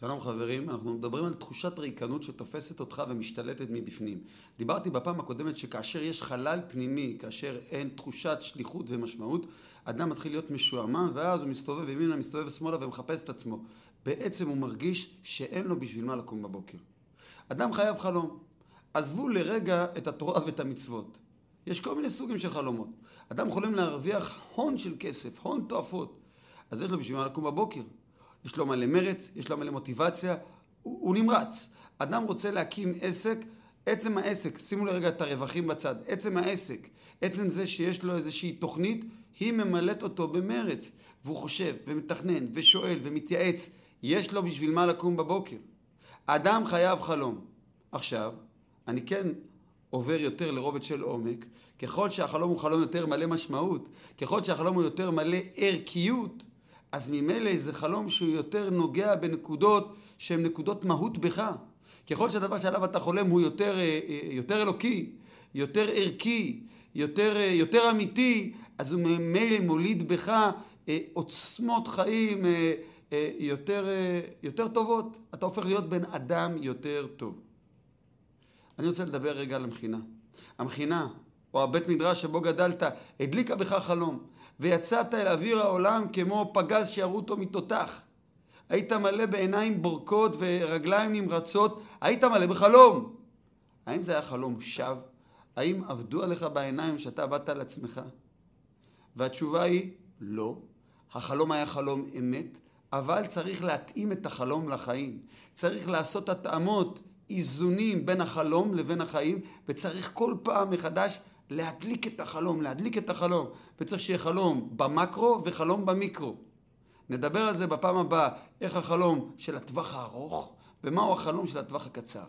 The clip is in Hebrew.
שלום חברים, אנחנו מדברים על תחושת ריקנות שתופסת אותך ומשתלטת מבפנים. דיברתי בפעם הקודמת שכאשר יש חלל פנימי, כאשר אין תחושת שליחות ומשמעות, אדם מתחיל להיות משועמם ואז הוא מסתובב ימינה, מסתובב שמאלה ומחפש את עצמו. בעצם הוא מרגיש שאין לו בשביל מה לקום בבוקר. אדם חייב חלום. עזבו לרגע את התורה ואת המצוות. יש כל מיני סוגים של חלומות. אדם חולם להרוויח הון של כסף, הון תועפות. אז יש לו בשביל מה לקום בבוקר. יש לו מלא מרץ, יש לו מלא מוטיבציה, הוא, הוא נמרץ. אדם רוצה להקים עסק, עצם העסק, שימו לרגע את הרווחים בצד, עצם העסק, עצם זה שיש לו איזושהי תוכנית, היא ממלאת אותו במרץ. והוא חושב, ומתכנן, ושואל, ומתייעץ, יש לו בשביל מה לקום בבוקר. אדם חייב חלום. עכשיו, אני כן עובר יותר לרובד של עומק, ככל שהחלום הוא חלום יותר מלא משמעות, ככל שהחלום הוא יותר מלא ערכיות, אז ממילא זה חלום שהוא יותר נוגע בנקודות שהן נקודות מהות בך. ככל שהדבר שעליו אתה חולם הוא יותר, אה, אה, יותר אלוקי, יותר ערכי, יותר, אה, יותר אמיתי, אז הוא ממילא מוליד בך עוצמות חיים יותר, יותר טובות. אתה הופך להיות בן אדם יותר טוב. אני רוצה לדבר רגע על המכינה. המכינה, או הבית מדרש שבו גדלת, הדליקה בך חלום. ויצאת אל אוויר העולם כמו פגז שירו אותו מתותח. היית מלא בעיניים בורקות ורגליים נמרצות, היית מלא בחלום. האם זה היה חלום שווא? האם עבדו עליך בעיניים שאתה עבדת על עצמך? והתשובה היא לא. החלום היה חלום אמת, אבל צריך להתאים את החלום לחיים. צריך לעשות התאמות, איזונים בין החלום לבין החיים, וצריך כל פעם מחדש להדליק את החלום, להדליק את החלום. וצריך שיהיה חלום במקרו וחלום במיקרו. נדבר על זה בפעם הבאה, איך החלום של הטווח הארוך ומהו החלום של הטווח הקצר.